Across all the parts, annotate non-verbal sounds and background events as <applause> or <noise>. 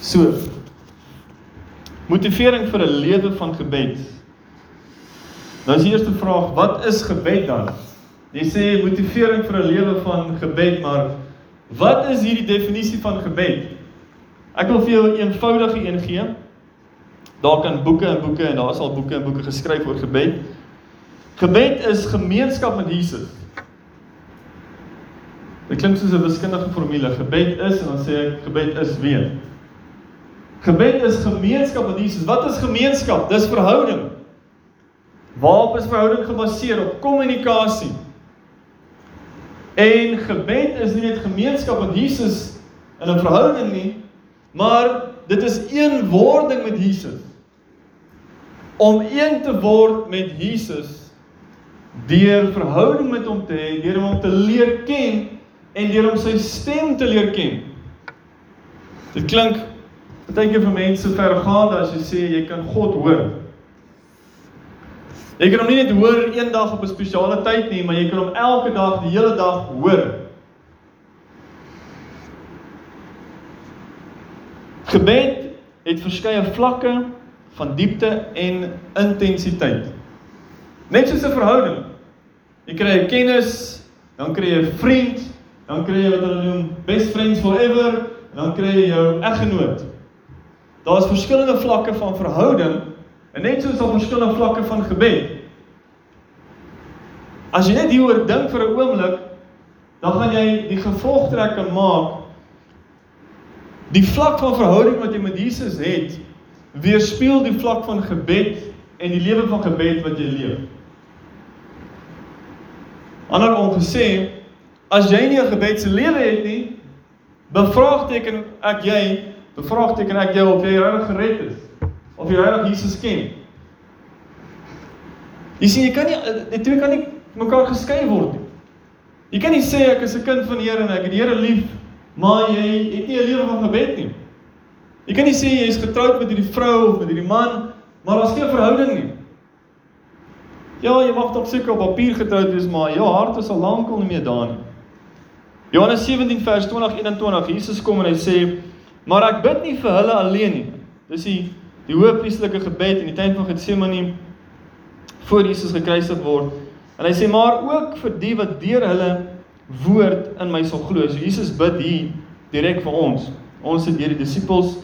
So. Motivering vir 'n lewe van gebed. Nou is die eerste vraag, wat is gebed dan? Jy sê motivering vir 'n lewe van gebed, maar wat is hierdie definisie van gebed? Ek wil vir jou 'n eenvoudige een gee. Daar kan boeke en boeke en daar is al boeke en boeke geskryf oor gebed. Gebed is gemeenskap met Jesus. Dit klink soos 'n wiskundige formule. Gebed is en dan sê ek gebed is weer. Gebed is gemeenskap met Jesus. Wat is gemeenskap? Dis verhouding. Waarop is verhouding gebaseer? Op kommunikasie. En gebed is nie net gemeenskap met Jesus in 'n verhouding nie, maar dit is een wording met Jesus. Om een te word met Jesus deur verhouding met hom te hê, deur hom te leer ken en deur om sy stem te leer ken. Dit klink keer vir mense vergaande as jy sê jy kan God hoor. Jy kan hom nie net hoor een dag op 'n spesiale tyd nie, maar jy kan hom elke dag, die hele dag hoor. Gebed het verskeie vlakke van diepte en intensiteit. Net soos 'n verhouding. Jy kry 'n kennis, dan kry jy 'n vriend, dan kry jy wat hulle noem best friends forever dan kry jy jou eggenoot. Daar's verskillende vlakke van verhouding en net soos daar verskillende vlakke van gebed. As jy net hieroor dink vir 'n oomblik, dan gaan jy die gevolgtrekking maak. Die vlak van verhouding wat jy met Jesus het, weerspieël die vlak van gebed en die lewe van gebed wat jy leef. Ander ongesê, As jy nie 'n gebedse lewe het nie, bevraagteken ek jy, bevraagteken ek jou of jy regtig gered is of jy regtig Jesus ken. Jy sien jy kan nie die twee kan nie mekaar geskei word nie. Jy kan nie sê ek is 'n kind van die Here en ek het die Here lief, maar jy het nie 'n lewe van gebed nie. Jy kan nie sê jy is getroud met hierdie vrou of met hierdie man, maar daar's geen verhouding nie. Ja, jy mag dalk seker op papier getroud wees, maar jou hart is al lankal nie meer daar nie. Johannes 17 vers 20 21 Jesus kom en hy sê maar ek bid nie vir hulle alleen nie. Dis die die hoëpriesterlike gebed in die tyd van Getsemane voor Jesus gekruisig word. En hy sê maar ook vir die wat deur hulle woord in my sal glo. So Jesus bid hier direk vir ons. Ons het deur die disippels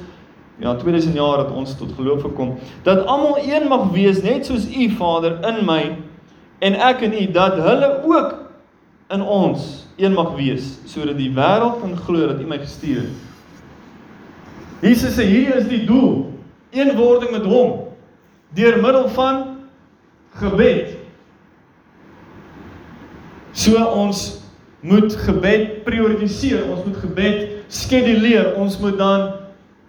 ja 2000 jaar dat ons tot geloof gekom dat almal een mag wees net soos u Vader in my en ek in u dat hulle ook in ons een mag wees sodat die wêreld kan glo dat U my gestuur het. Jesus sê hier is die doel, eenwording met hom deur middel van gebed. So ons moet gebed prioritiseer, ons moet gebed skeduleer. Ons moet dan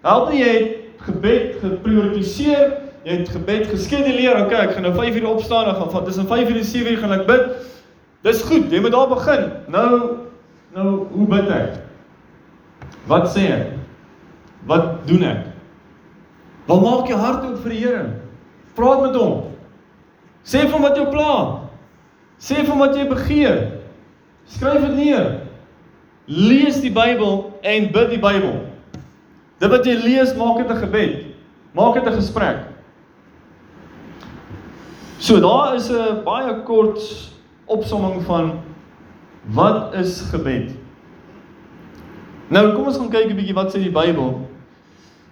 help jy het gebed geprioritiseer, jy het gebed geskeduleer. Okay, ek gaan nou 5 uur opstaan en gaan van tussen 5 uur en 7 uur gaan ek bid. Dis goed, jy moet daar begin. Nou nou hoe bid ek? Wat sê ek? Wat doen ek? Wat maak jou hart oop vir die Here? Praat met hom. Sê vir hom wat jou pla. Sê vir hom wat jy begeer. Skryf dit neer. Lees die Bybel en bid die Bybel. Dit wat jy lees, maak dit 'n gebed. Maak dit 'n gesprek. So daar is 'n baie kort opsomming van wat is gebed? Nou kom ons gaan kyk 'n bietjie wat sê die Bybel.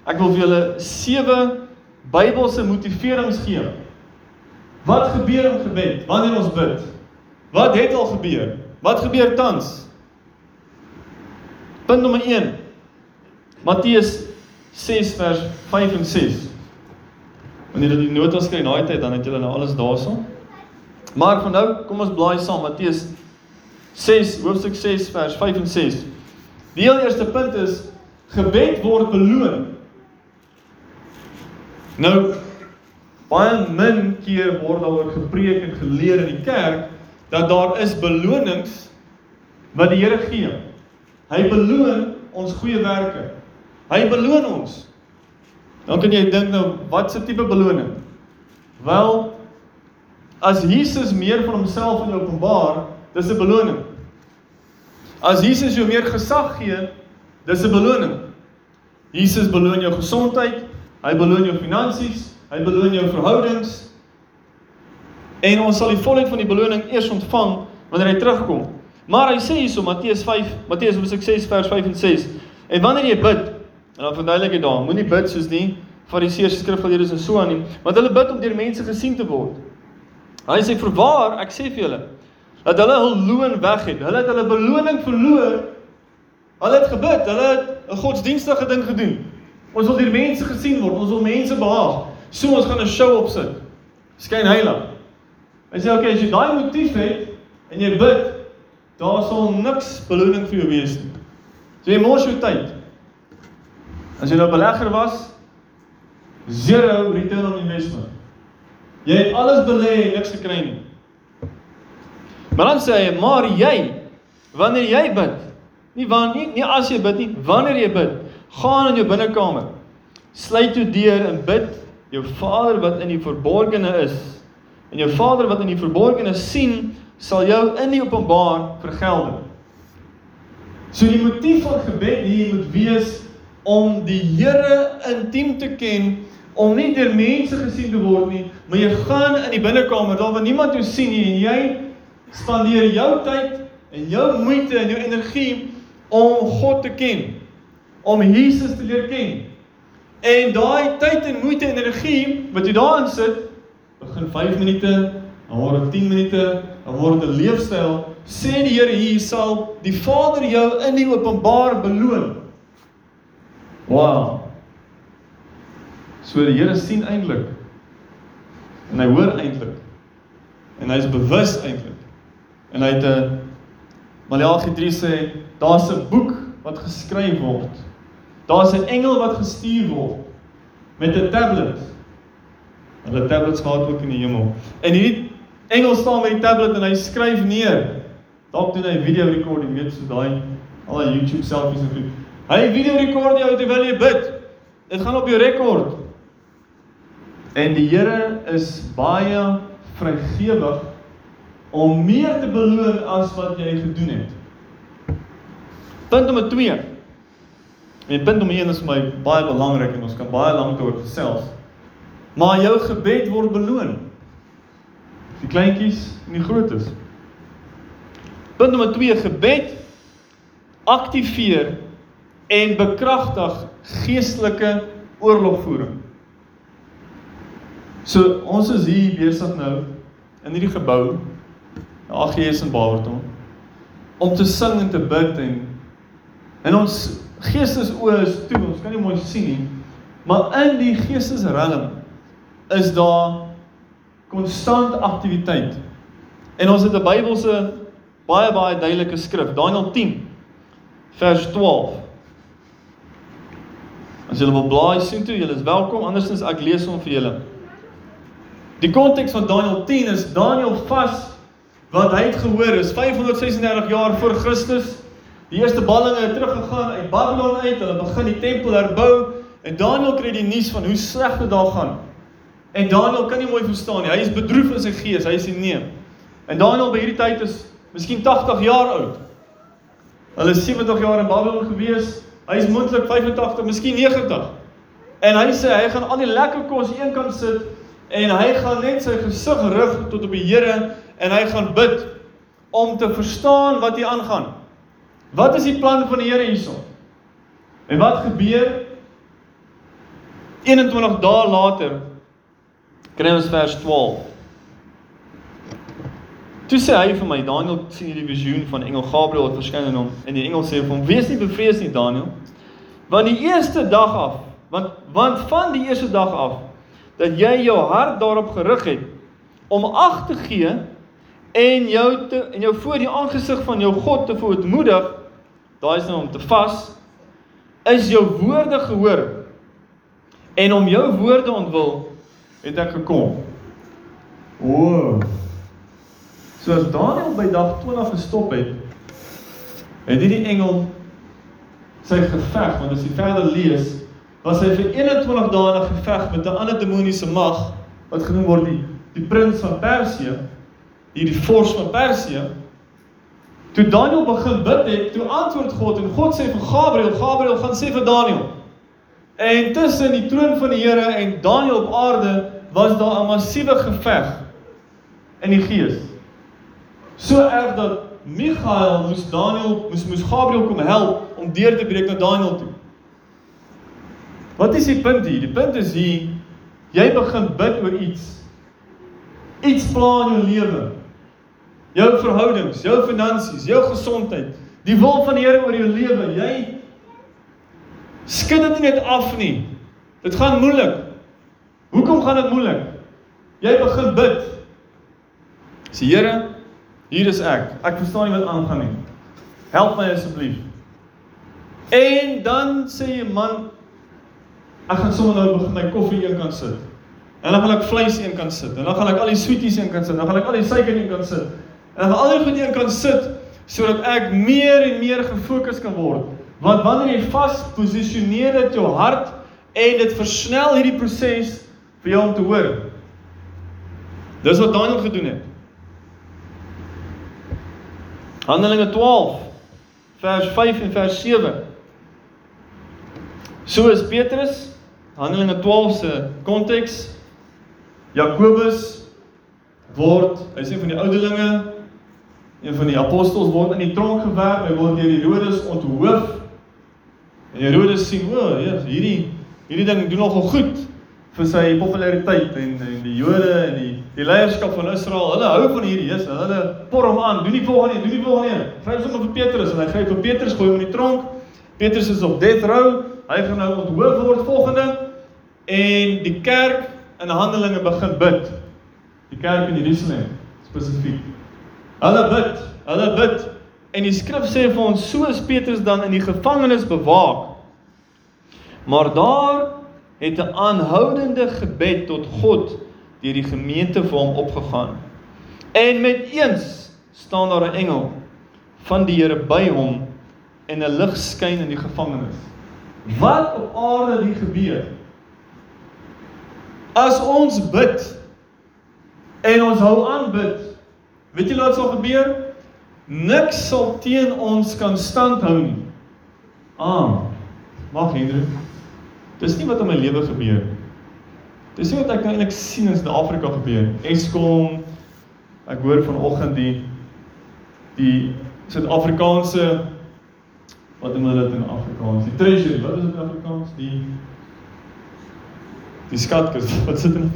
Ek wil vir julle sewe Bybelse motiverings gee. Wat gebeur in gebed wanneer ons bid? Wat het al gebeur? Wat gebeur tans? Punt nommer 1. Matteus 6 vers 5 en 6. Wanneer jy die notas kry in daai tyd, dan het jy nou alles daarson. Maar van nou, kom ons blaai saam Matteus 6 hoofstuk 6 vers 5 en 6. Die heel eerste punt is gebed word beloon. Nou baie min keer word daaroor gepreek en geleer in die kerk dat daar is belonings wat die Here gee. Hy beloon ons goeie werke. Hy beloon ons. Dan kan jy dink nou, wat se tipe beloning? Wel, As Jesus meer van homself in openbaar, dis 'n beloning. As Jesus jou meer gesag gee, dis 'n beloning. Jesus beloon jou gesondheid, hy beloon jou finansies, hy beloon jou verhoudings. En ons sal die volheid van die beloning eers ontvang wanneer hy terugkom. Maar hy sê hierso Matteus 5, Matteus hoofstuk 6 vers 5 en 6. En wanneer jy bid, en dan verduidelik hy daar, moenie bid soos die Fariseërs, skrifgeleerdes en so aan nie, want hulle bid om deur mense gesien te word. Hy sê verwaar, ek sê vir julle, dat hulle hul loon weg het. Hulle het hulle beloning verloor. Hulle het gebid, hulle het 'n godsdienstige ding gedoen. Ons wil deur mense gesien word, ons wil mense behaag. So ons gaan 'n show opsit. Skyn heilig. Hy sê okay, as jy daai motief het en jy bid, daar sal niks beloning vir jou wees nie. So jy mors jou tyd. As jy nou belegger was, zero return on investment. Jy het alles belê en niks gekry nie. Maar dan sê hy, maar jy, wanneer jy bid, nie wanneer nie, nie as jy bid nie, wanneer jy bid, gaan in jou binnekamer. Sluit jou deur en bid jou Vader wat in die verborgene is. En jou Vader wat in die verborgene sien, sal jou in die openbaar vergeld. So die motief van gebed hier moet wees om die Here intiem te ken om nie deur mense gesien te word nie, maar jy gaan in die binnekamer daar waar niemand jou sien nie en jy spandeer jou tyd en jou moeite en jou energie om God te ken, om Jesus te leer ken. En daai tyd en moeite en energie wat jy daarin sit, begin 5 minute, dan word dit 10 minute, dan word dit 'n leefstyl. Sê die Here hier sal die Vader jou in die openbaar beloon. Wow. So die Here sien eintlik en hy hoor eintlik en hy is bewus eintlik. En hy het 'n Malagi 3 sê daar's 'n boek wat geskryf word. Daar's 'n engel wat gestuur word met 'n tablet. Hulle tablets gehad ook in die hemel. En hierdie engel staan met die tablet en hy skryf neer. Dalk doen hy video recording, weet so daai al die YouTube selfies en goed. Hy video record jou terwyl jy bid. Dit gaan op jou rekord. En die Here is baie vrygewig om meer te beloon as wat jy gedoen het. Punt nommer 2. En punt nommer 1 is my baie belangrik en ons kan baie lank daaroor gesels. Maar jou gebed word beloon. Die kleintjies en die grootes. Punt nommer 2 gebed aktiveer en bekragtig geestelike oorlogvoering. So ons is hier besig nou in hierdie gebou, AGS in Barberton, om te sing en te bid en en ons geestesoë is toe, ons kan nie mooi sien nie, maar in die geestesrelm is daar konstant aktiwiteit. En ons het 'n Bybelse baie baie duidelike skrif, Daniël 10 vers 12. As julle wil blaai sien toe, julle is welkom, andersins ek lees hom vir julle. Die konteks van Daniël 10 is Daniël vas wat hy het gehoor is 536 jaar voor Christus. Die eerste ballinge het teruggegaan uit Babylon uit. Hulle begin die tempel herbou en Daniël kry die nuus van hoe sleg dit daar gaan. En Daniël kan nie mooi verstaan nie. Hy is bedroef in sy gees. Hy sê nee. En Daniël by hierdie tyd is miskien 80 jaar oud. Hulle is 70 jaar in Babylon gewees. Hy is moontlik 85, miskien 90. En hy sê hy gaan al die lekker kos eenkant sit en hy gaan net sy gesig rig tot op die Here en hy gaan bid om te verstaan wat hier aangaan. Wat is die plan van die Here hierson? En wat gebeur 21 dae later kry ons vers 12. Toe sê hy vir my Daniel sien hierdie visioen van engel Gabriël wat verskyn aan hom en die engel sê vir hom wees nie bevrees nie Daniel want die eerste dag af want want van die eerste dag af dat jy jou hart daarop gerig het om ag te gee en jou te en jou voor die aangesig van jou God te verootmoedig, daai is nou om te vas, is jou woorde gehoor. En om jou woorde ontwil het ek gekom. O. Oh. So as Daniel by dag 20 gestop het, het hierdie engel sy geveg, want as jy verder lees, was hy vir 21 dae in geveg met 'n ander demoniese mag wat genoem word die die prins van Persië, hierdie vors van Persië. Toe Daniël begin bid het, toe antwoord God en God sê vir Gabriël, Gabriël gaan sê vir Daniël. En tussen die troon van die Here en Daniël op aarde was daar 'n massiewe geveg in die gees. So erg dat Michael moes Daniël moes moes Gabriël kom help om deur te breek na Daniël toe. Wat is die punt hier? Die punt is hier jy begin bid oor iets. Iets pla in jou lewe. Jou verhoudings, jou finansies, jou gesondheid, die wil van die Here oor jou lewe. Jy skud dit nie net af nie. Dit gaan moeilik. Hoekom gaan dit moeilik? Jy begin bid. Sê Here, hier is ek. Ek verstaan nie wat aangaan nie. Help my asseblief. En dan sê jy man, ek gaan sommer nou begin my koffie een kan sit. En dan gaan ek vleis een kan sit. En dan gaan ek al die sweeties een kan sit. Dan gaan ek al die suiker een kan sit. En al die goed een kan sit sodat ek meer en meer gefokus kan word. Want wanneer jy vas posisioneer dit jou hart en dit versnel hierdie proses vir jou om te hoor. Dis wat Daniel gedoen het. Handelinge 12 vers 5 en vers 7. So is Petrus Handelinge 12 se konteks Jakobus word hy sê van die ouderlinge een van die apostels word in die tronk gewerp hy word deur Herodes onthoof. En Herodes sien o ja hierdie hierdie ding doen nogal goed vir sy populariteit en en die Jode en die die leierskap van Israel. Hulle hou van hierdie Jesus hulle por hom aan. Doen die volgende doen die volgende vry sommer vir Petrus en hy gryp vir Petrus gooi hom in die tronk. Petrus is op death row. Hy gaan nou onthoof word volgende. En die kerk in Handelinge begin bid. Die kerk in Jerusalem spesifiek. Hulle bid, hulle bid en die skrif sê vir ons so is Petrus dan in die gevangenis bewaak. Maar daar het 'n aanhoudende gebed tot God deur die gemeente vir hom opgegaan. En met eens staan daar 'n engel van die Here by hom en 'n lig skyn in die gevangenis. Wat op aarde die gebeur? As ons bid en ons hou aan bid, weet jy wat sal gebeur? Niks sal teen ons kan standhou nie. Ah. Mag Hendrik. Dis nie wat in my lewe gebeur nie. Dis nie wat ek nou eintlik sien in Suid-Afrika gebeur. Eskom ek hoor vanoggend die die Suid-Afrikaanse wat noem hulle dit in Afrikaans? Die treasury, wat is dit in Afrikaans? Die Die skatkis, wat sit in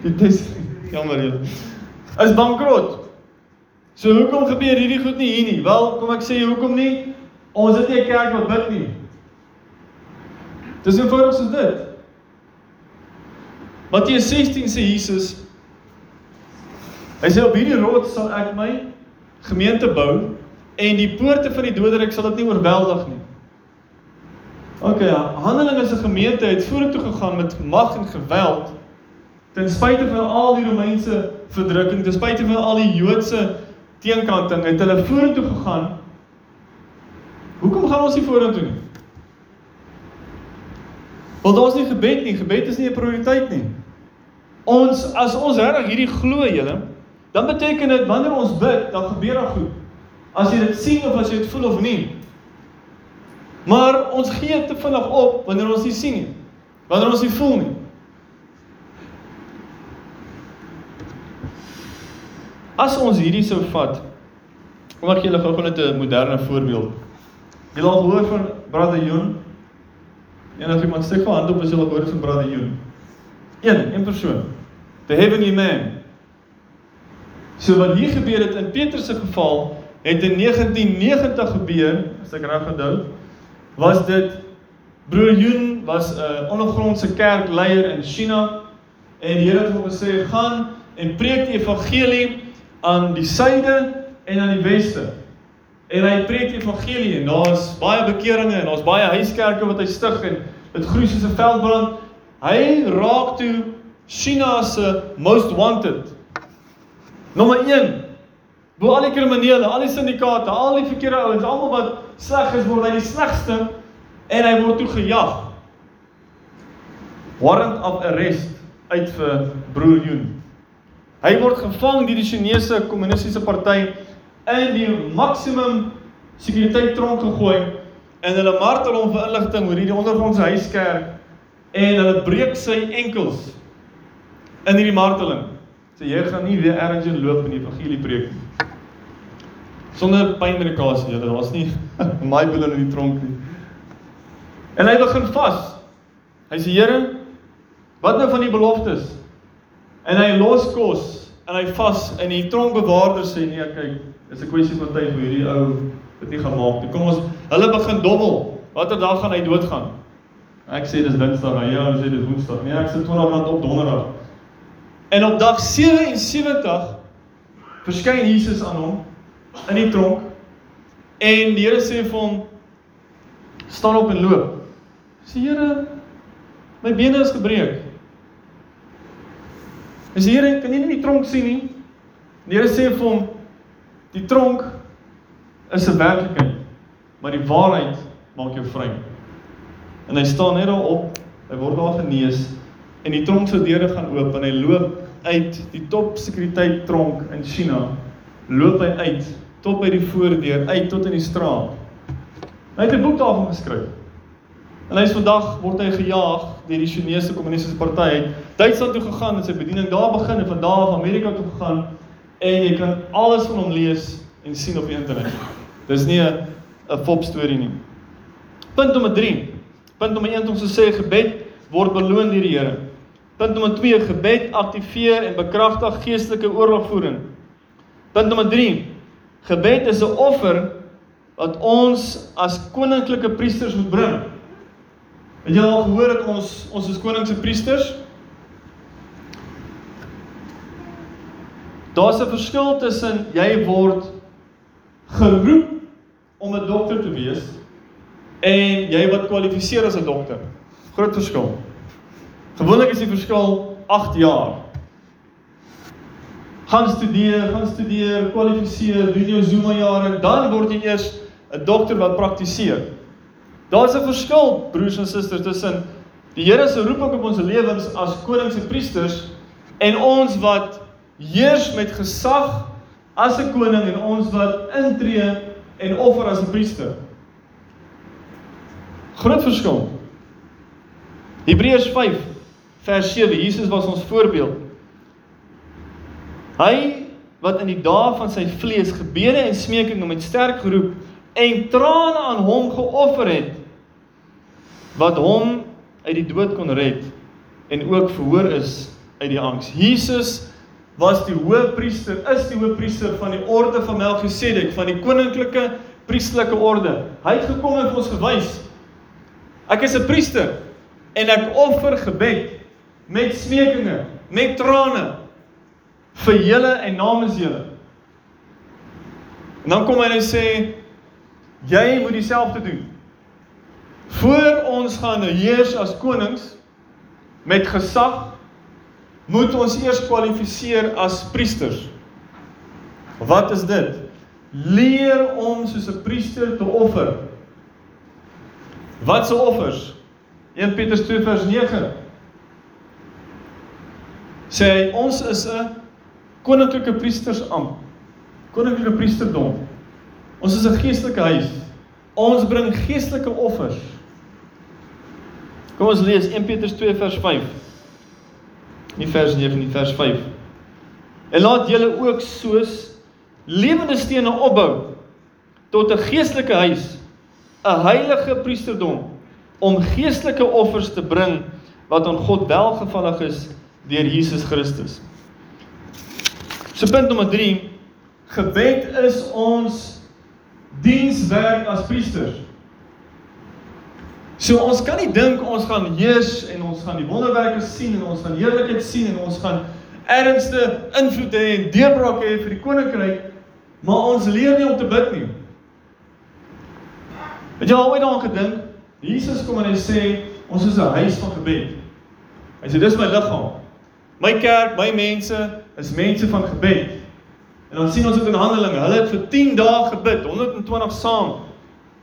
die dis jammer hier. Is bankrot. So hoekom gebeur hierdie goed nie hier nie? Wel, kom ek sê hoekom nie? Ons het nie 'n kerk wat bid nie. Dis eenvoudig soos dit. Matteus 16 sê Jesus Hy sê op hierdie rots sal ek my gemeente bou en die poorte van die doderyk sal dit nie oorweldig nie. OK, ja, Handelinge 'n gemeente het vorentoe gegaan met mag en geweld ten spyte van al die Romeinse verdrukking, ten spyte van al die Joodse teenkanting, het hulle vorentoe gegaan. Hoekom gaan ons nie vorentoe nie? Want ons nie gebed nie, gebed is nie 'n prioriteit nie. Ons as ons regtig hierdie glo julle, dan beteken dit wanneer ons bid, dan gebeur daar goed. As jy dit sien of as jy dit voel of nie. Maar ons gee te vinnig op wanneer ons nie sien nie. Wanneer ons nie voel nie. As ons hierdie sou vat, kom ek julle gou-gou net 'n moderne voorbeeld. Julle al gehoor van Brother Joen? En as iemand steek van hand op as julle gehoor van Brother Joen. Een, een persoon. The Heavenly Man. So wat hier gebeur het in Petrus se geval, het in 1990 gebeur, as ek reg onthou was dit broer Joen was 'n uh, ondergrondse kerkleier in China en die Here het hom gesê gaan en preek die evangelie aan die suide en aan die weste. En hy preek die evangelie en daar's baie bekeringe en daar's baie huiskerke wat hy stig en dit groei soos 'n veldbrand. Hy raak toe China se most wanted. Nommer 1. Bo al die kriminele, al die syndikaate, al die verkeerde ouens, almal wat sleg is word hy die slegste en hy word toe gejag. Warrant of arrest uit vir broer Joen. Hy word gevang deur die Chinese kommunistiese party in die maksimum sekuriteit tronk gegooi en hulle martel hom vir inligting oor hierdie ondergrondse huiskerk en hulle breek sy enkels in hierdie marteling. Sê jy gaan nie weer ergens in loop in die evangelie preek nie. Sonder pynmedikasie, julle, daar's nie <laughs> my billen in die tronk nie. En hy begin vas. Hy sê Here, wat nou van die beloftes? En hy los kos en hy vas en die tronkbewaarder sê nee, kyk, dis 'n kwessie van tyd vir hierdie ou dit nie gaan maak nie. Kom ons hulle begin dobbel. Watter dag gaan hy doodgaan? Ek sê dis Dinsdag, ja, hy sê dis Woensdag. Nee, ek sê 20 rand op Donderdag. En op dag 77 verskyn Jesus aan hom in die tronk en die Here sê vir hom staan op en loop. Sê Here, my bene is gebreek. En sê Here, kan jy nie die tronk sien nie? Die Here sê vir hom die tronk is 'n werklikheid, maar die waarheid maak jou vry. En hy staan net daar op, hy word daar genees en die tronk se deure gaan oop en hy loop uit die top sekuriteit tronk in China loop hy uit tot by die voordeur uit tot in die straat. Hy het 'n boek daarvan geskryf. En hy's vandag word hy gejaag deur die Chinese Kommunistiese Party uit Duitsland toe gegaan en sy bediening daar begin en van daar af Amerika toe gegaan en jy kan alles van hom lees en sien op die internet. Dis nie 'n 'n fop storie nie. Punt nommer 3. Punt nommer 1 om te sê gebed word beloon deur die Here. Punt nommer 2 gebed aktiveer en bekragtig geestelike oorlogvoering. Punt nommer 3 gebed is 'n offer wat ons as koninklike priesters moet bring. Het jy al gehoor dat ons ons is koningse priesters? Daar's 'n verskil tussen jy word geroep om 'n dokter te wees en jy wat kwalifiseer as 'n dokter. Groot verskil. Gewoonlik is die verskil 8 jaar. Gaan studeer, gaan studeer, kwalifiseer, doen jou Zuma jare, dan word jy eers 'n dokter wat praktiseer. Daar's 'n verskil, broers en susters, tussen die Here se roeping op ons lewens as konings en priesters en ons wat heers met gesag as 'n koning en ons wat intree en offer as 'n priester. Groot verskil. Hebreërs 5 vers 7. Jesus was ons voorbeeld. Hy wat in die dae van sy vlees gebede en smekinge met sterk geroep en trane aan hom geoffer het wat hom uit die dood kon red en ook verhoor is uit die angs. Jesus was die hoëpriester, is die hoëpriester van die orde van Melchisedek, van die koninklike priesterlike orde. Hy het gekom en vir ons gewys ek is 'n priester en ek offer gebed met smekinge, met trane vir julle en namens julle. En dan kom hy en hy sê jy moet dieselfde doen. Voor ons gaan heers as konings met gesag moet ons eers kwalifiseer as priesters. Wat is dit? Leer om soos 'n priester te offer. Wat se offers? 1 Petrus 2 vers 9 sê hy ons is 'n koninklike priestersamp. Koninklike priesterdom. Ons is 'n geestelike huis. Ons bring geestelike offers. Kom ons lees 1 Petrus 2 vers 5. Nie vers 9 nie, vers 5. En laat julle ook soos lewende stene opbou tot 'n geestelike huis, 'n heilige priesterdom om geestelike offers te bring wat aan God welgevallig is deur Jesus Christus. So punt nommer 3, gebed is ons dienswerk as priesters. So ons kan nie dink ons gaan heers en ons gaan die wonderwerke sien en ons gaan heerlikheid sien en ons gaan ernstige invloed hê en deurbraak hê vir die koninkryk, maar ons leer nie om te bid nie. Het jy al ooit daaraan gedink? Jesus kom en hy sê ons is 'n huis van gebed. Hy sê dis my liggaam. My kerk, my mense is mense van gebed. En dan sien ons dit in Handelinge. Hulle het vir 10 dae gebid, 120 saam.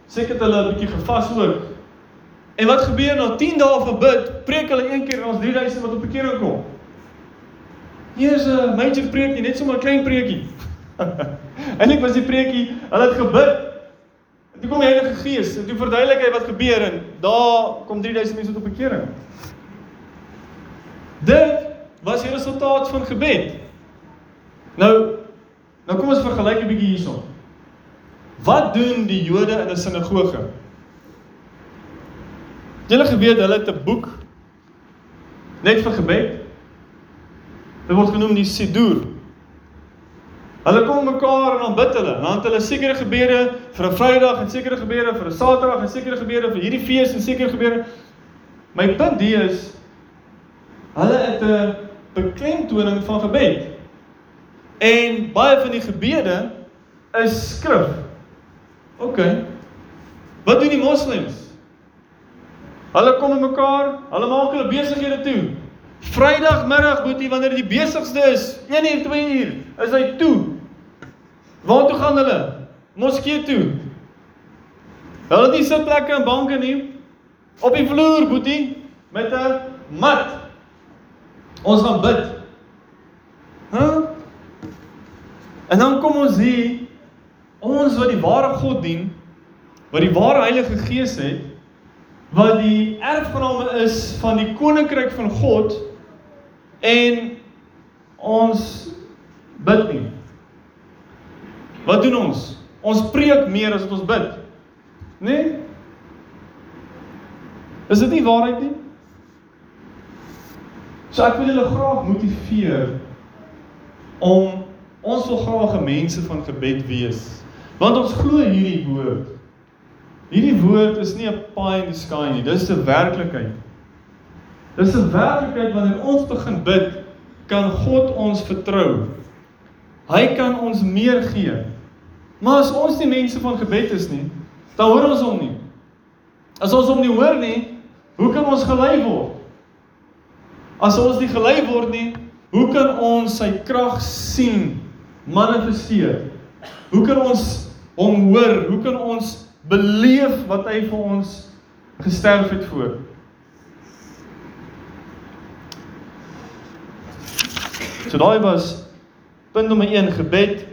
Seker het hulle 'n bietjie gevas ook. En wat gebeur na 10 dae van bid? Preek hulle een keer en ons 3000 wat op bekering kom. Hier is 'n major preek nie, net so 'n klein preekie. <laughs> Eilik was die preekie, hulle het gebid. En toe kom die Heilige Gees en toe verduidelik hy wat gebeur en daar kom 3000 mense tot bekering. Dit was die resultaat van gebed. Nou nou kom ons vergelyk 'n bietjie hierson. Wat doen die Jode in 'n sinagoge? Julle geweet hulle het 'n boek net vir gebed. Dit word genoem die Siddur. Hulle kom mekaar en dan bid hulle. Dan het hulle sekere gebede vir 'n Vrydag en sekere gebede vir 'n Saterdag en sekere gebede vir hierdie fees en sekere gebede. My punt hier is hulle het 'n beklemtoning van gebed. En baie van die gebede is skrif. OK. Wat doen die moslems? Hulle kom mekaar, hulle maak hulle besighede toe. Vrydagmiddag boetie wanneer die besigste is, 1 uur, 2 uur, is hy toe. Waar toe gaan hulle? Moskee toe. Hulle het nie sitplekke en banke nie. Op die vloer boetie met 'n mat. Ons gaan bid. Hæ? Huh? En dan kom ons hier ons wat die ware God dien, wat die ware Heilige Gees het, wat die erfgename is van die koninkryk van God en ons bid nie. Wat doen ons? Ons preek meer as wat ons bid. Né? Nee? Is dit nie waarheid nie? So ek wil julle graag motiveer om ons wil graag mense van gebed wees. Want ons glo hierdie woord. Hierdie woord is nie 'n pie in the sky nie, dis 'n werklikheid. Dis 'n werklikheid wanneer ons begin bid, kan God ons vertrou. Hy kan ons meer gee. Maar as ons nie mense van gebed is nie, dan hoor ons hom nie. As ons hom nie hoor nie, hoe kan ons gelei word? As ons nie gelei word nie, hoe kan ons sy krag sien manifesteer? Hoe kan ons hom hoor? Hoe kan ons beleef wat hy vir ons gesterf het voor. So daai was punt nommer 1 gebed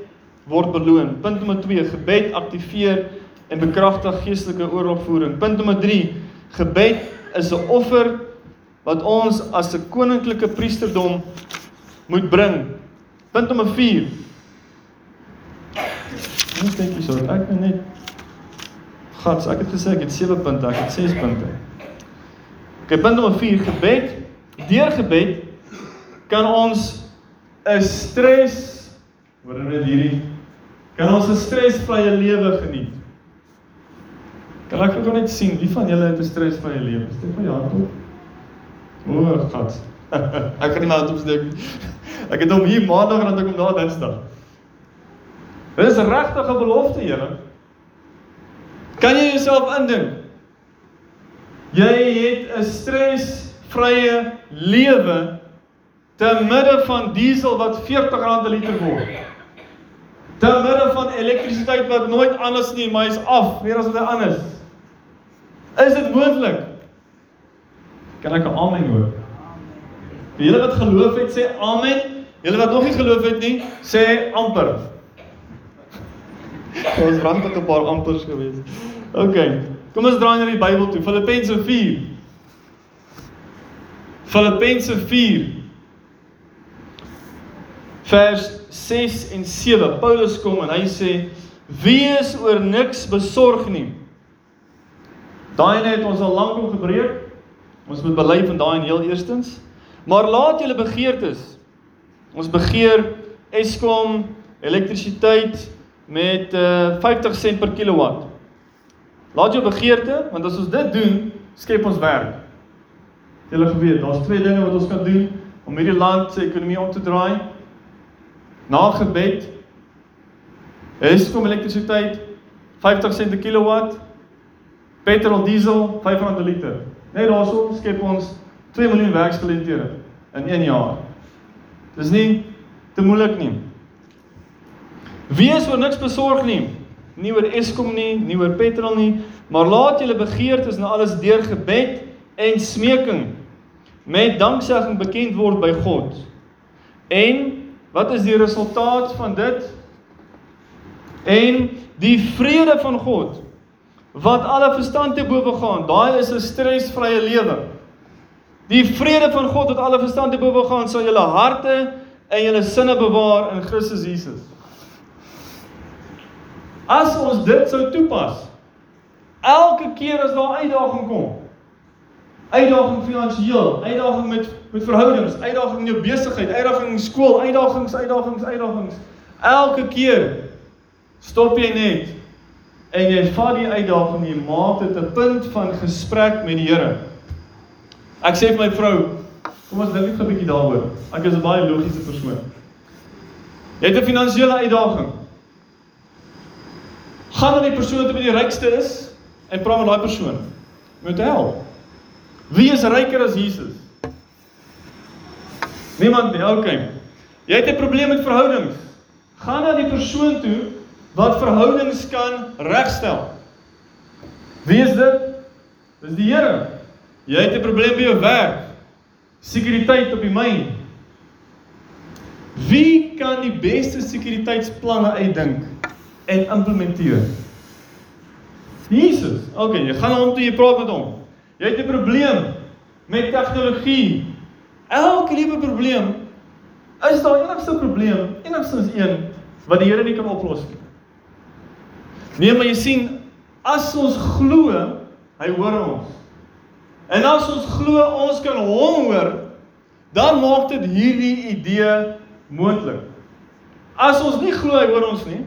word beloon. Punt nommer 2 gebed aktiveer en bekragtig geestelike oorlogvoering. Punt nommer 3 gebed is 'n offer wat ons as 'n koninklike priesterdom moet bring. Punt nommer 4 Net dink jy so, ek net Gats, ek het gesê ek het 7 punte, ek het 6 punte. OK, punt nommer 4, gebed. Deur gebed kan ons 'n stres hoor net hierdie kan ons 'n stresvrye lewe geniet. Kan ek gou net sien wie van julle het 'n stresvrye lewe? Steek my hand op. O, gats. <laughs> ek kan nie my hand opsteek nie. Ek het hom hier maandag en dan kom daar dinsdag. Dit is regtig 'n belofte, Here. Kan jy jouself indink? Jy het 'n stresvrye lewe te midde van diesel wat R40 'n liter word. Te midde van elektrisiteit wat nooit anders nie, maar is af, meer as wat hy anders. Is dit moontlik? Kan ek 'n amen hoor? Wie julle wat geloof het sê amen. Julle wat nog nie geloof het nie, sê amper. Ons rand het 'n paar ampers gewees. OK. Kom ons draai na die Bybel toe. Filippense 4. Filippense 4. Vers 6 en 7. Paulus kom en hy sê: "Wees oor niks besorg nie." Daai net ons al lank om gebreek. Ons moet bely van daai en heel eerstens. Maar laat julle begeertes. Ons begeer Eskom elektrisiteit met uh, 50 sent per kilowatt. Laat jou begeerte, want as ons dit doen, skep ons werk. Julle geweet, daar's twee dinge wat ons kan doen om hierdie land se ekonomie om te draai. Na gebed is kom elektrisiteit 50 sent per kilowatt. Petrol, diesel, 500 per liter. Net daarso skep ons 2 miljoen werksgeleenthede in 1 jaar. Dis nie te moeilik nie. Wees oor niks besorg nie. Nie oor Eskom nie, nie oor petrol nie, maar laat julle begeertes na alles deur gebed en smeking met danksegging bekend word by God. En wat is die resultaat van dit? En die vrede van God wat alle verstand te bowe gaan. Daai is 'n stresvrye lewe. Die vrede van God wat alle verstand te bowe gaan, sal julle harte en julle sinne bewaar in Christus Jesus. As ons dit sou toepas, elke keer as daar uitdaging kom, uitdaging finansiëel, uitdaging met met verhoudings, uitdaging in jou besigheid, uitdaging in skool, uitdagings, uitdagings, uitdagings. Elke keer stop jy net en jy vat die uitdaging en jy maak dit 'n punt van gesprek met die Here. Ek sê vir my vrou, kom ons dink net 'n bietjie daaroor. Ek is 'n baie logiese persoon. Jy het 'n finansiële uitdaging. Gaan na die persoon wat die rykste is en praat met daai persoon. Moet help. Wie is ryker as Jesus? Niemand nie. Okay. Jy het 'n probleem met verhoudings. Gaan na die persoon toe wat verhoudings kan regstel. Wie is dit? Dis die Here. Jy het 'n probleem by jou werk. Sekuriteit op die myn. Wie kan die beste sekuriteitsplanne uitdink en implementeer? Jesus. Okay, jy gaan na hom toe jy praat met hom. Jy het 'n probleem met tegnologie. Elke liewe probleem is daar enigste probleem, enigstens een wat die Here nie kan oplos nie. Nee, maar jy sien, as ons glo, hy hoor ons. En as ons glo ons kan hom hoor, dan maak dit hierdie idee moontlik. As ons nie glo hy hoor ons nie,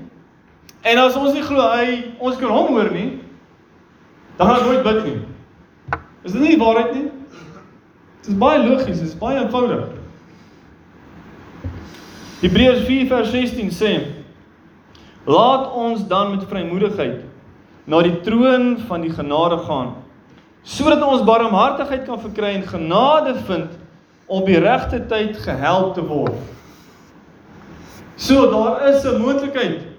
en as ons nie glo hy ons kan hom hoor nie, dan gaan ons nooit bid nie. Is dit nie waarheid nie? Dit is baie logies, dit is baie eenvoudig. Hebreërs 4 vers 16 sê: Laat ons dan met vrymoedigheid na die troon van die genade gaan, sodat ons barmhartigheid kan verkry en genade vind om die regte tyd gehelp te word. So daar is 'n moontlikheid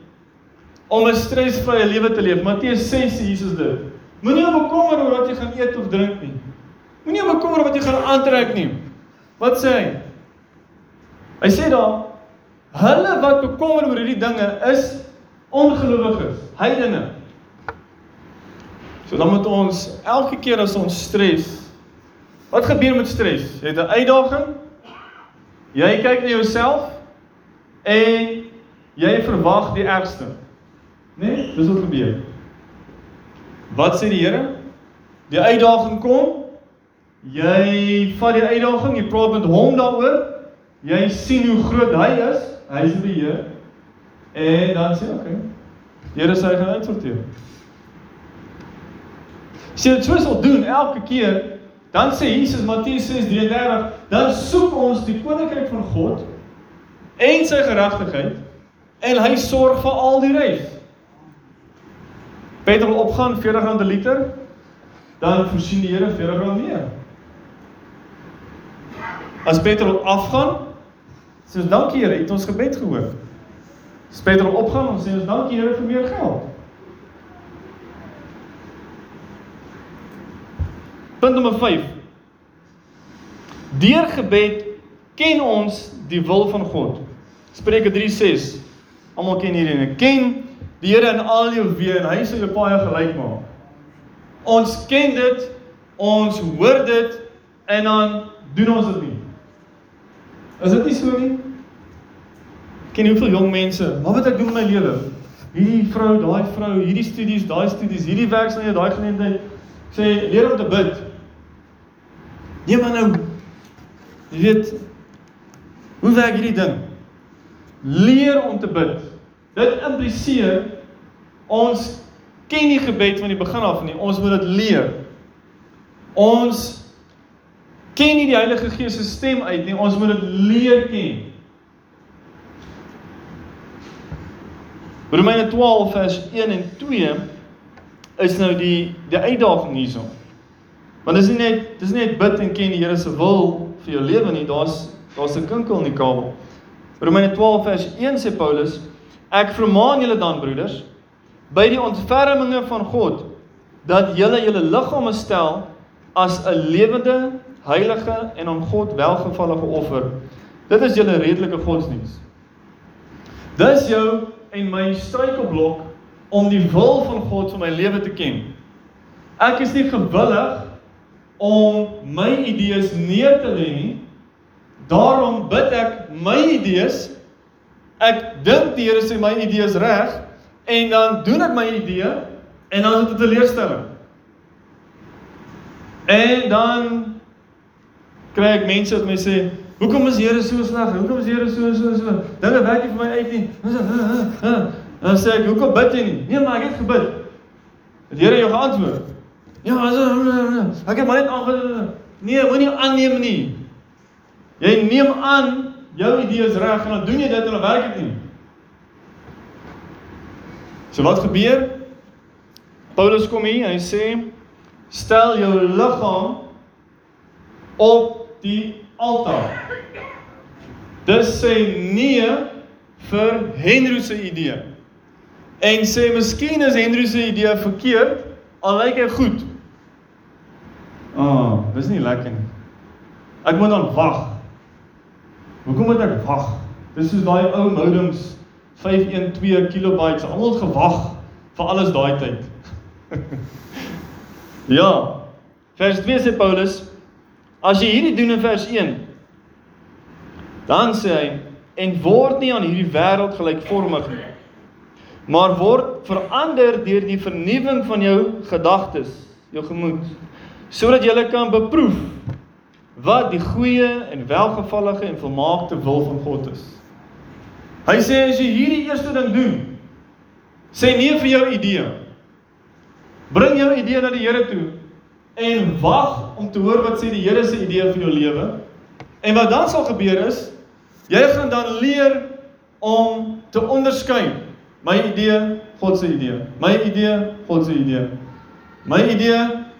om 'n stresvrye lewe te leef. Matteus 6 sê Jesus dit. Moenie bekommer oor wat jy gaan eet of drink nie. Moenie bekommer wat jy gaan aantrek nie. Wat sê hy? Hy sê daar hulle wat bekommer oor hierdie dinge is ongelowiges, heidene. So dan moet ons elke keer as ons stres Wat gebeur met stres? Jy het 'n uitdaging. Jy kyk na jouself en jy verwag die ergste. Né? Nee? Dis wat gebeur. Wat sê die Here? Die uitdaging kom. Jy vat die uitdaging, jy praat met hom daaroor. Jy sien hoe groot hy is. Hy is die Heer. En dan sê okay. Die Here sê hy gaan uitsorteer. Sien dit sou doen elke keer. Dan sê Jesus Matteus 6:33, dan soek ons die koninkryk van God en sy geregtigheid en hy sorg vir al die res. Petrol opgaan R40 'n liter, dan voorsien die Here R40 meer. As petrol afgaan, sê ons dankie Here, het ons gebed gehoor. As petrol opgaan, ons sê ons dankie Here vir meer geld. Punt nommer 5. Deur gebed ken ons die wil van God. Spreuke 3:6. Almal ken hierdie een. Ken die Here in al jou weë en hy sal jou paai gelyk maak. Ons ken dit, ons hoor dit en dan doen ons dit nie. Is dit nie so nie? Ken hoeveel jong mense, wat moet ek doen in my lewe? Hierdie vrou, daai vrou, hierdie studies, daai studies, hierdie werk jy daai geleentheid sê leer om te bid. Nee maar nou jy weet hoe werk hierdie ding? Leer om te bid. Dit impliseer ons ken nie gebed van die begin af nie. Ons moet dit leer. Ons ken nie die Heilige Gees se stem uit nie. Ons moet dit leer ken. Romeine 12 vers 1 en 2 is nou die die uitdaging hierso. Want dis nie net dis nie net bid en ken die Here se wil vir jou lewe nie. Daar's daar's 'n kinkel in die kabel. Romeine 12 vers 1 sê Paulus: Ek vermaan julle dan broeders by die ontferminge van God dat julle julle liggame stel as 'n lewende, heilige en aan God welgevallige offer. Dit is julle redelike godsdiens. Dis jou en my struikelblok om die wil van God vir my lewe te ken. Ek is nie gewillig om my idees neer te lê nie. Daarom bid ek my idees. Ek dink die Here sê my idees reg en dan doen ek my idee en dan is dit 'n teleurstelling. En dan kry ek mense wat my sê, "Hoekom is Here so sleg? Hoekom is Here so so so? Dinge werk nie vir my uit nie." Dan sê ek, "Hoekom bid jy nie?" "Nee, maar ek het gebid." Het Here jou geantwoord? Ja, ek het maar net aange Nee, moenie aanneem nie. Jy neem aan jou idee is reg en dan doen jy dit en dan werk dit nie. So wat gebeur? Paulus kom hier, hy sê stel jou liggaam op die altaar. Dis sê nee vir Henry se idee. En sê miskien is Henry se idee verkeerd, al lyk hy goed. Ah, oh, dis nie lekker nie. Ek moet dan wag. Hoekom moet ek wag? Dis soos daai ou modems 512 kilobytes. Almal het gewag vir alles daai tyd. <laughs> ja. Vers 2 sê Paulus, as jy hierdie doen in vers 1, dan sê hy en word nie aan hierdie wêreld gelykvormig nie, maar word verander deur die vernuwing van jou gedagtes, jou gemoed, sodat jy kan beproef wat die goeie en welgevallige en volmaakte wil van God is. Hy sê as jy hierdie eerste ding doen, sê nee vir jou idee. Bring jou idee na die Here toe en wag om te hoor wat sê die Here se idee vir jou lewe. En wat dan sal gebeur is, jy gaan dan leer om te onderskei my idee, God se idee. My idee, God se idee. My idee,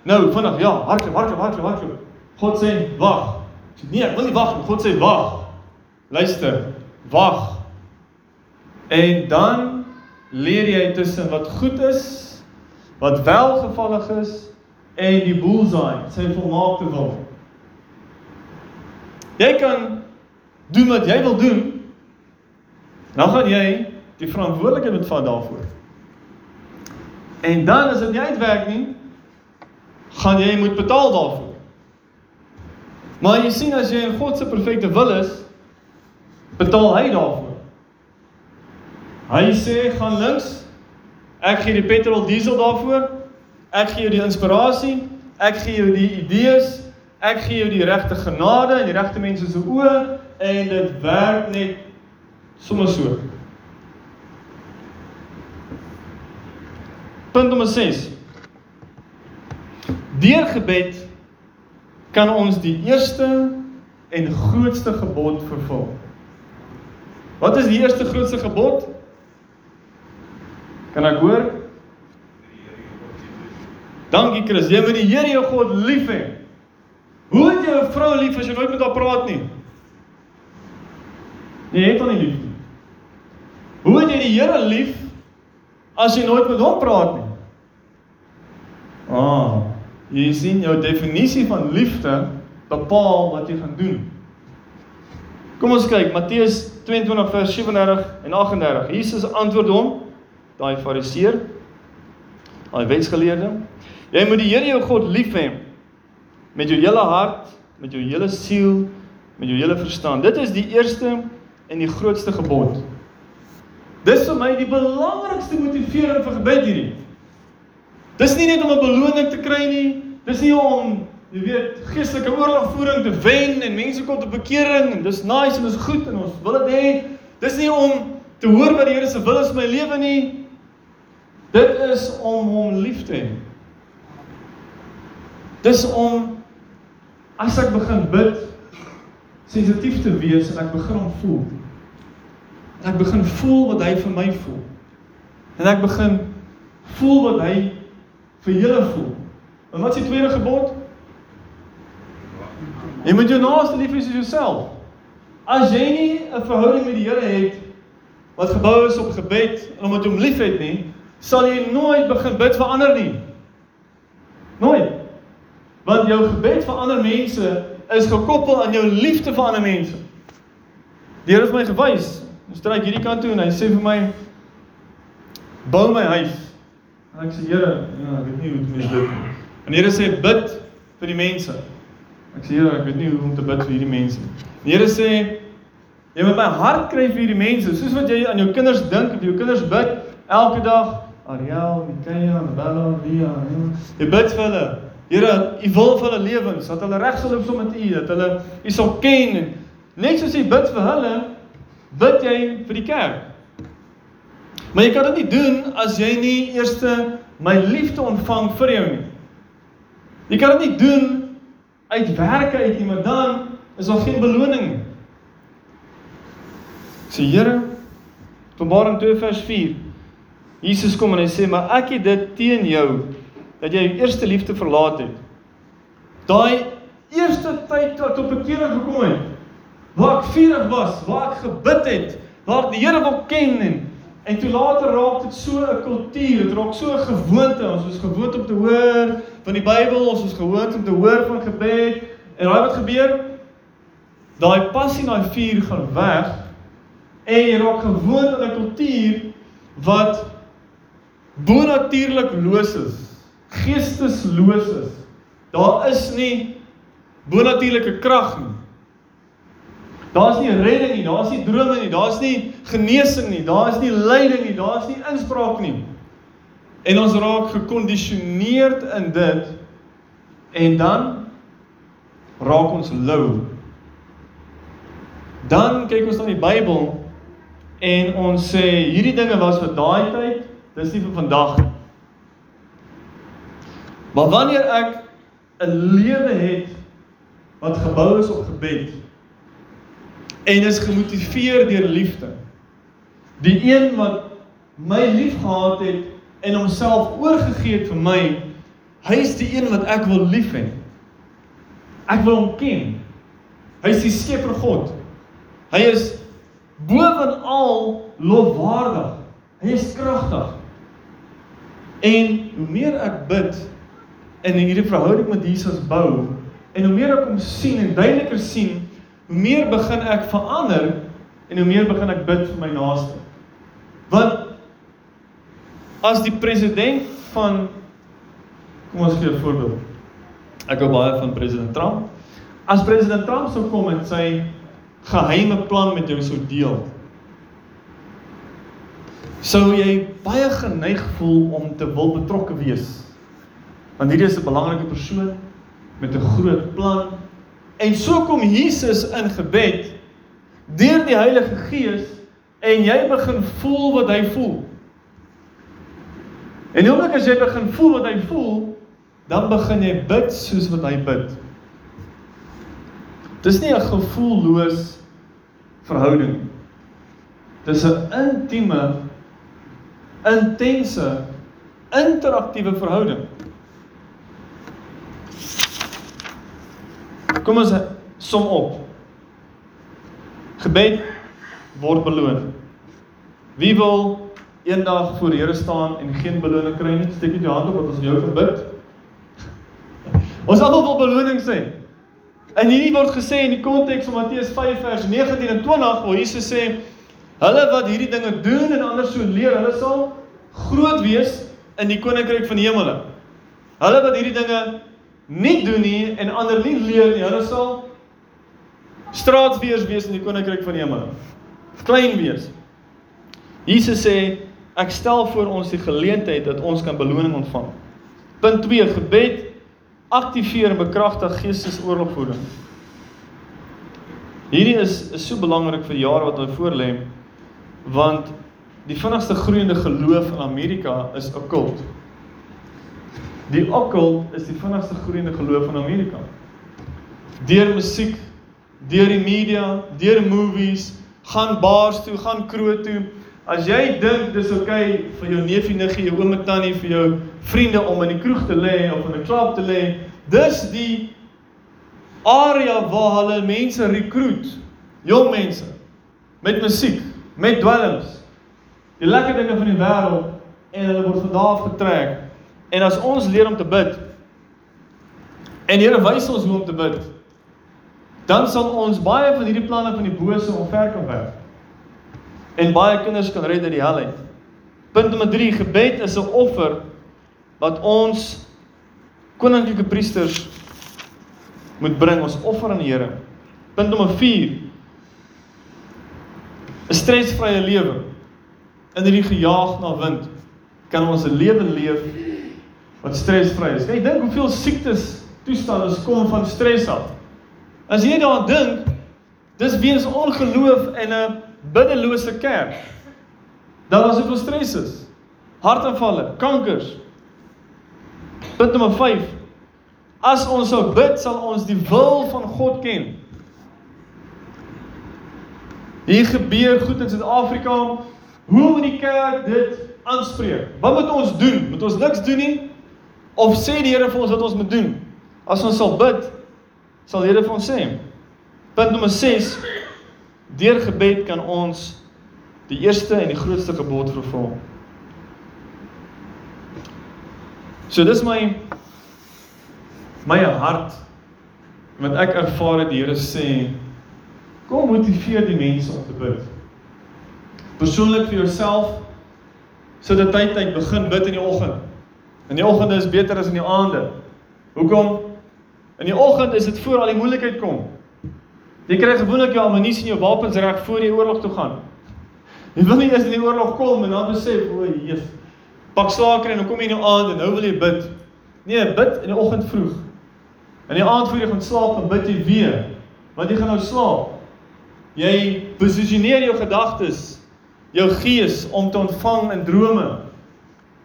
nou vinnig, ja, hardloop, hardloop, hardloop, hardloop. God sê wag. Nee, ek wil nie wag nie. God sê wag. Luister, wag. En dan leer jy tussen wat goed is, wat welgevallig is en die bullseye, sy volmaakte wil. Jy kan doen wat jy wil doen. Dan gaan jy die verantwoordelikheid moet vat daarvoor. En dan as dit nie uitwerk nie, gaan jy moet betaal daarvoor. Maar jy sien as jy in God se perfekte wil is, betaal hy daarvoor. Hy sê gaan links. Ek gee die petrol diesel daarvoor. Ek gee jou die inspirasie, ek gee jou die idees, ek gee jou die regte genade en die regte mense se oë en dit werk net sommer so. Punt nommer 6. Deur gebed kan ons die eerste en grootste gebod vervul. Wat is die eerste grootste gebod? Kan ek hoor? Dankie Chris. Jy moet die Here jou God lief hê. Hoe het jy 'n vrou lief as jy nooit met haar praat nie? Nee, jy het hom nie lief nie. Hoe het jy die Here lief as jy nooit met hom praat nie? Ah, jy sien jou definisie van liefde bepaal wat jy gaan doen. Kom ons kyk Matteus 22 vers 37 en 38. Jesus antwoord hom, daai fariseer, daai wetsgeleerde, Jy moet die Here jou God lief hê met jou hele hart, met jou hele siel, met jou hele verstand. Dit is die eerste en die grootste gebod. Dis vir my die belangrikste motivering vir gebed hierdie. Dis nie net om 'n beloning te kry nie. Dis nie om, jy weet, geestelike oorlogvoering te wen en mense kom tot bekering en dis nice en dis goed en ons wil dit hê. Dis nie om te hoor wat die Here se wil is vir my lewe nie. Dit is om hom lief te hê. Dis om as ek begin bid sensitief te wees en ek begin hom voel. En ek begin voel wat hy vir my voel. En ek begin voel wat hy vir julle voel. En wat is die tweede gebod? Jy moet jou naaste lief hê soos jouself. As jy nie 'n verhouding met die Here het wat gebou is op gebed en omdat jy hom liefhet nie, sal jy nooit begin bid vir ander nie. Nooit. Want jou gebed vir ander mense is gekoppel aan jou liefde vir ander mense. Die Here het my gewys. Ons stryk hierdie kant toe en hy sê vir my bou my huis. En ek sê Here, ja, ek weet nie hoe dit moet doen. En die Here sê bid vir die mense. Ek sê Here, ek weet nie hoe om te bid vir hierdie mense nie. Die Here sê jy moet my hart kry vir hierdie mense, soos wat jy aan jou kinders dink, of jou kinders bid elke dag, Ariel, Mikaela, Bella, Lia, jy bid vir hulle. Here, U wil vir hulle lewens, dat hulle reg sal loop saam met U, dat hulle U sal ken. Net soos jy bid vir hulle, bid jy vir die kerk. Maar jy kan dit nie doen as jy nie eers my liefde ontvang vir jou nie. Jy kan dit nie doen uit werke uit nie, maar dan is daar geen beloning nie. Sê Here, Openbaring 2 vers 4. Jesus kom en hy sê, "Maar ek het dit teen jou dat jy jou eerste liefde verlaat het." Daai eerste tyd wat op bekering gekom het, waar ek vurig was, waar ek gebid het, waar die Here wil ken en En toe later raak dit so 'n kultuur, dit raak so 'n gewoonte. Ons is gewoond om te hoor van die Bybel, ons is gewoond om te hoor van gebed. En raai wat gebeur? Daai passie, daai vuur gaan weg. En jy raak gewoond aan 'n kultuur wat bonatuurlik los is, geestesloos is. Daar is nie bonatuurlike krag nie. Daar's nie redding nie, daar's nie drome nie, daar's nie genesing nie, daar's nie lyding nie, daar's nie inspraak nie. En ons raak gekondisioneerd in dit en dan raak ons lou. Dan kyk ons na die Bybel en ons sê hierdie dinge was vir daai tyd, dis nie vir vandag nie. Maar wanneer ek 'n lewe het wat gebou is op gebed, en is gemotiveer deur liefde. Die een wat my liefgehad het en homself oorgegee het vir my, hy is die een wat ek wil lief hê. Ek wil hom ken. Hy is die skepper God. Hy is bovenal lofwaardig. Hy is kragtig. En hoe meer ek bid en hierdie verhouding met Jesus bou en hoe meer ek hom sien en duideliker sien hoe meer begin ek verander en hoe meer begin ek bid vir my naaste. Want as die president van kom ons gee 'n voorbeeld. Ek hou baie van president Trump. As president Trump sou kom en sy geheime plan met jou sou deel, sou jy baie geneig voel om te wil betrokke wees. Want hierdie is 'n belangrike persoon met 'n groot plan En so kom Jesus in gebed deur die Heilige Gees en jy begin voel wat hy voel. En omdat as jy begin voel wat hy voel, dan begin jy bid soos wat hy bid. Dis nie 'n gevoelloos verhouding. Dis 'n intieme, intense, interaktiewe verhouding. Kom ons som op. Gebed word beloon. Wie wil eendag voor die Here staan en geen beloning kry nie? Steek net jou hand op wat ons jou gebid. Ons almal wil beloning sê. En hierdie word gesê in die konteks van Matteus 5 vers 19 en 20 waar Jesus sê hulle wat hierdie dinge doen en ander so leer, hulle sal groot wees in die koninkryk van die hemele. Hulle wat hierdie dinge nie doen nie en ander nie leer nie, hulle sal straatweers wees in die koninkryk van die hemel. Klein wees. Jesus sê ek stel voor ons die geleentheid dat ons kan beloning ontvang. Punt 2 gebed aktiveer en bekragtig geestesoorlogvoering. Hierdie is is so belangrik vir jare wat ons voorlê want die vinnigste groeiende geloof in Amerika is okkult. Die okkult is die vinnigste groeiende geloof in Amerika. Deur musiek, deur die media, deur movies, gaan bars toe, gaan kroeg toe. As jy dink dis oukei okay vir jou neefie, niggie, jou en tannie, vir jou vriende om in die kroeg te lê of in 'n klub te lê, dis die area waar hulle mense rekruut, jong mense met musiek, met dwelms. Die lekker dinge van die wêreld en hulle word van daar af getrek En as ons leer om te bid en die Here wys ons hoe om te bid, dan sal ons baie van hierdie planne van die bose omver kan werk. En baie kinders kan red uit die hel uit. Punt nommer 3: Gebed is 'n offer wat ons koninklike priesters moet bring ons offer aan die Here. Punt nommer 4. 'n Stresvrye lewe. In hierdie gejaag na wind kan ons 'n lewe leef wat stresvry is. Kyk, dink hoeveel siektes toestande kom van stres af. As jy daaraan dink, dis weens ongeloof en 'n biddelose kerk. Daar was soveel stres is. Hartaanvalle, kankers. Punt nommer 5. As ons sou bid, sal ons die wil van God ken. Hier gebeur goed in Suid-Afrika. Hoe moet die kerk dit aanspreek? Wat moet ons doen? Moet ons niks doen nie? Of sê die Here vir ons wat ons moet doen? As ons sal bid, sal die Here vir ons sê. Punt nommer 6. Deur gebed kan ons die eerste en die grootste gebod vervul. So dis my my hart wat ek ervaar het die Here sê kom motiveer die mense om te bid. Persoonlik vir jouself sit so 'n tyd tyd begin bid in die oggend. In die oggende is beter as in die aande. Hoekom? In die oggend is dit voor al die moeilikheid kom. Jy kry gewoonlik jou ammunisie en jou wapens reg voor jy oorlog toe gaan. Jy wil nie eers in die oorlog kom en dan besef, o, Jesus. Pak slaker en dan kom jy in die aand en nou wil jy bid. Nee, bid in die oggend vroeg. In die aand voor jy gaan slaap, dan bid jy weer. Want jy gaan nou slaap. Jy posisioneer jou gedagtes, jou gees om te ontvang in drome.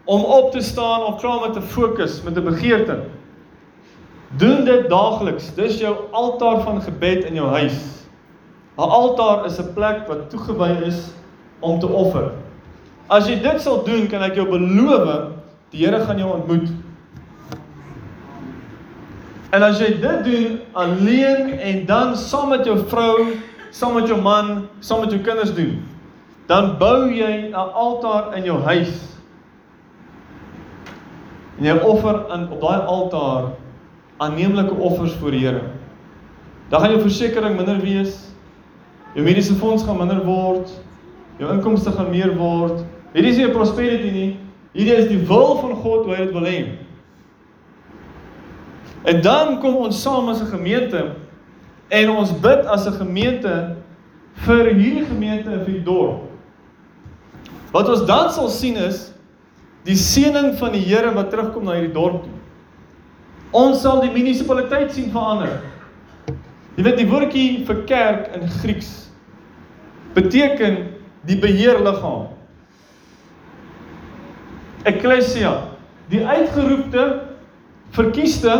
Om op te staan om klaar met te fokus met 'n begeerte. Doen dit daagliks. Dis jou altaar van gebed in jou huis. 'n Altaar is 'n plek wat toegewy is om te offer. As jy dit sal doen, kan ek jou beloof, die Here gaan jou ontmoet. En as jy dit doen alleen en dan saam met jou vrou, saam met jou man, saam met jou kinders doen, dan bou jy 'n altaar in jou huis. En jy offer aan op daai altaar aanneemlike offers voor die Here. Dan gaan jou versekerings minder wees. Jou mediese fonds gaan minder word. Jou inkomste gaan meer word. Hierdie is nie 'n prosperity nie. Hierdie is die wil van God hoe hy dit wil hê. En dan kom ons saam as 'n gemeente en ons bid as 'n gemeente vir hierdie gemeente en vir die dorp. Wat ons dan sal sien is die seëning van die Here wat terugkom na hierdie dorp toe. Ons sal die munisipaliteit sien verander. Jy weet die woordjie vir kerk in Grieks beteken die beheerliggaam. Ekklesia, die uitgeroepte verkieste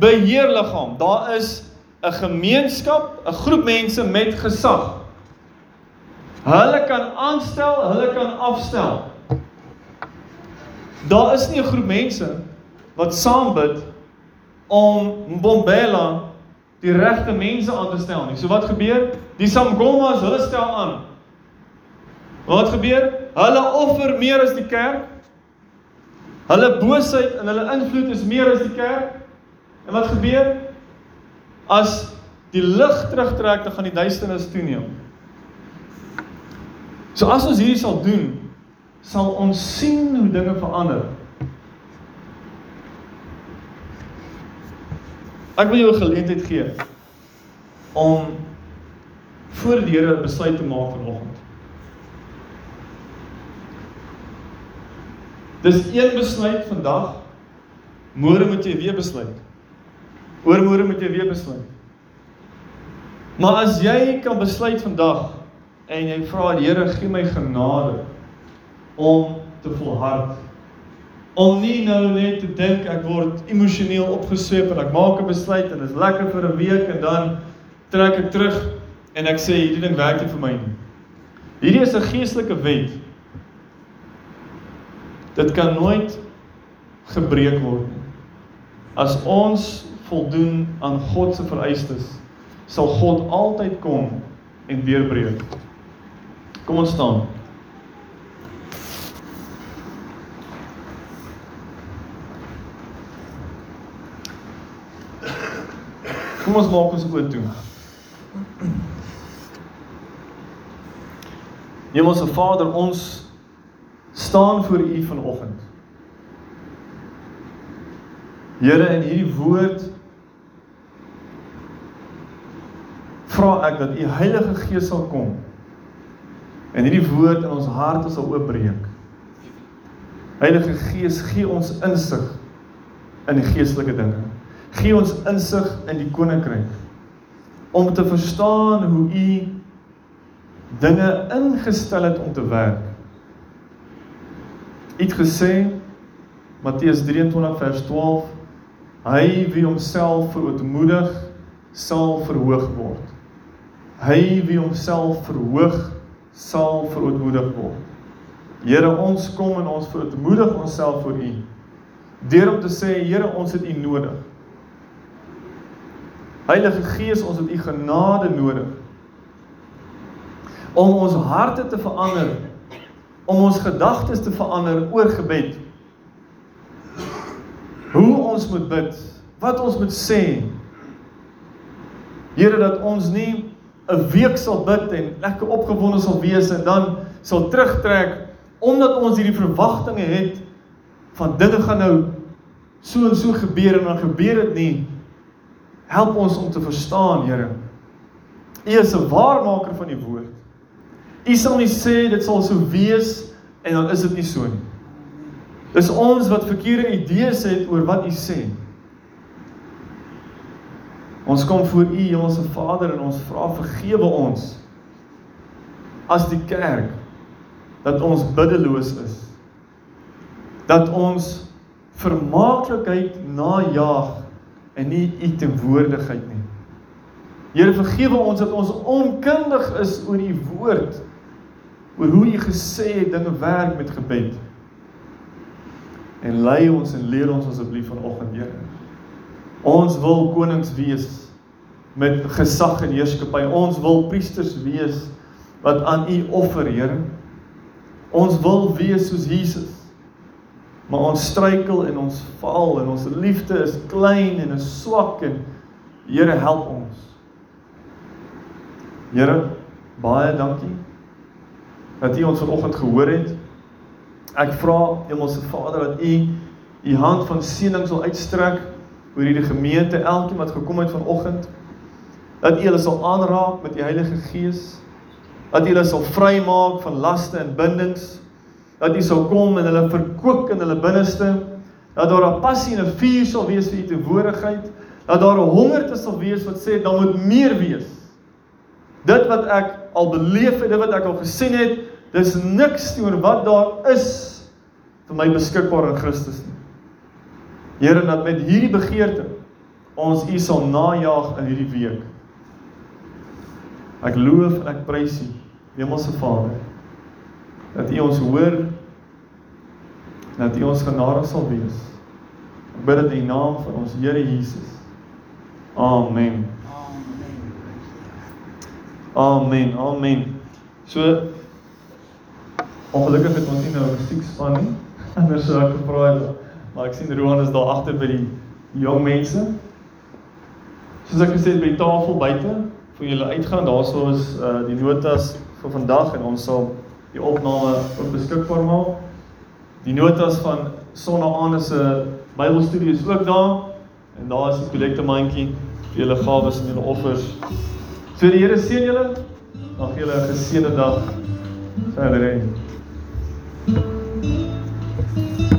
beheerliggaam. Daar is 'n gemeenskap, 'n groep mense met gesag. Hulle kan aanstel, hulle kan afstel. Daar is nie 'n groep mense wat saam bid om Mbombela die regte mense aan te stel nie. So wat gebeur? Die Samgomas, hulle stel aan. Wat gebeur? Hulle offer meer as die kerk. Hulle boosheid en hulle invloed is meer as die kerk. En wat gebeur? As die lig terugtrek, dan gaan die duisternis toeneem. So as ons hierdie sal doen, sal ons sien hoe dinge verander. Ek wil jou 'n geleentheid gee om voor die Here 'n besluit te maak vanoggend. Dis een besluit vandag. Môre moet jy weer besluit. Oormôre moet jy weer besluit. Maar as jy kan besluit vandag en jy vra die Here gee my genade om te volhard. Om nie nou net te dink ek word emosioneel opgesweep en ek maak 'n besluit en dit is lekker vir 'n week en dan trek ek terug en ek sê hierdie ding werk nie vir my nie. Hierdie is 'n geestelike wet. Dit kan nooit gebreek word nie. As ons voldoen aan God se vereistes, sal God altyd kom en deurbreek. Kom ons staan. Kom ons maak ons oop toe. Hemelse Vader, ons staan voor U vanoggend. Here in hierdie woord vra ek dat u Heilige Gees sal kom en hierdie woord in ons harte sal oopbreek. Heilige Gees, gee ons insig in die geestelike dinge. Gee ons insig in die koninkryk om te verstaan hoe u dinge ingestel het om te werk. U het gesê Matteus 23 vers 12 Hy wie homself verootmoedig sal verhoog word. Hy wie homself verhoog sal verootmoedig word. Here ons kom en ons verootmoedig onsself voor U. Deur om te sê Here ons het U nodig. Heilige Gees ons het U genade nodig. Om ons harte te verander, om ons gedagtes te verander oor gebed hoe ons moet bid, wat ons moet sê. Here dat ons nie 'n week sal bid en lekker opgewonde sal wees en dan sal terugtrek omdat ons hierdie verwagtinge het van dinge gaan nou so en so gebeur en dan gebeur dit nie. Help ons om te verstaan, Here. U is 'n waarmaker van die woord. U sal nie sê dit sal so wees en dan is dit nie so nie. Dis ons wat verkeerde idees het oor wat U sê. Ons kom voor U, Hemelse Vader, en ons vra vergewe ons as die kerk dat ons biddeloos is. Dat ons vermaaklikheid najag en nie U teenwoordigheid nie. Here vergewe ons dat ons onkundig is oor U woord, oor hoe U gesê het dinge werk met gebed en lei ons en leer ons asseblief vanoggend, Here. Ons wil konings wees met gesag en heerskappy. Ons wil priesters wees wat aan U offer, Here. Ons wil wees soos Jesus. Maar ons struikel en ons val en ons liefde is klein en is swak en Here help ons. Here, baie dankie dat U ons vanoggend gehoor het. Ek vra Hemelse Vader dat U U hand van seëning sal uitstrek oor hierdie gemeente, elkeen wat gekom het vanoggend. Dat U hulle sal aanraak met U Heilige Gees. Dat U hulle sal vrymaak van laste en bindings. Dat U sal kom en hulle verkoop in hulle binneste. Dat daar 'n passie en 'n vuur sal wees vir U teenwoordigheid. Dat daar 'n honger te sal wees wat sê daar moet meer wees. Dit wat ek al beleef het, dit wat ek al gesien het, Dis niks teenoor wat daar is vir my beskikbaar in Christus nie. Here, dat met hierdie begeerte ons U sal najag in hierdie week. Ek loof en ek prys U, Hemelse Vader, dat U ons hoor dat U ons genadig sal wees. Ek bid dit in die naam van ons Here Jesus. Amen. Amen. Amen. So Ongelukkig het ons nie nou 'n musiekspan nie. <laughs> Anders sou ek gevra het, maar ek sien Roan is daar agter by die jong mense. Soos ek gesê het by die tafel buite vir julle uitgaan, daarso is uh die notas vir vandag en ons sal die opname ook beskikbaar maak. Die notas van Sonnaand se Bybelstudie is ook daar en daar is die kollekte mandjie vir julle gawes en julle offers. So die Here seën julle. Mag julle 'n geseënde dag verder hê. Thank you.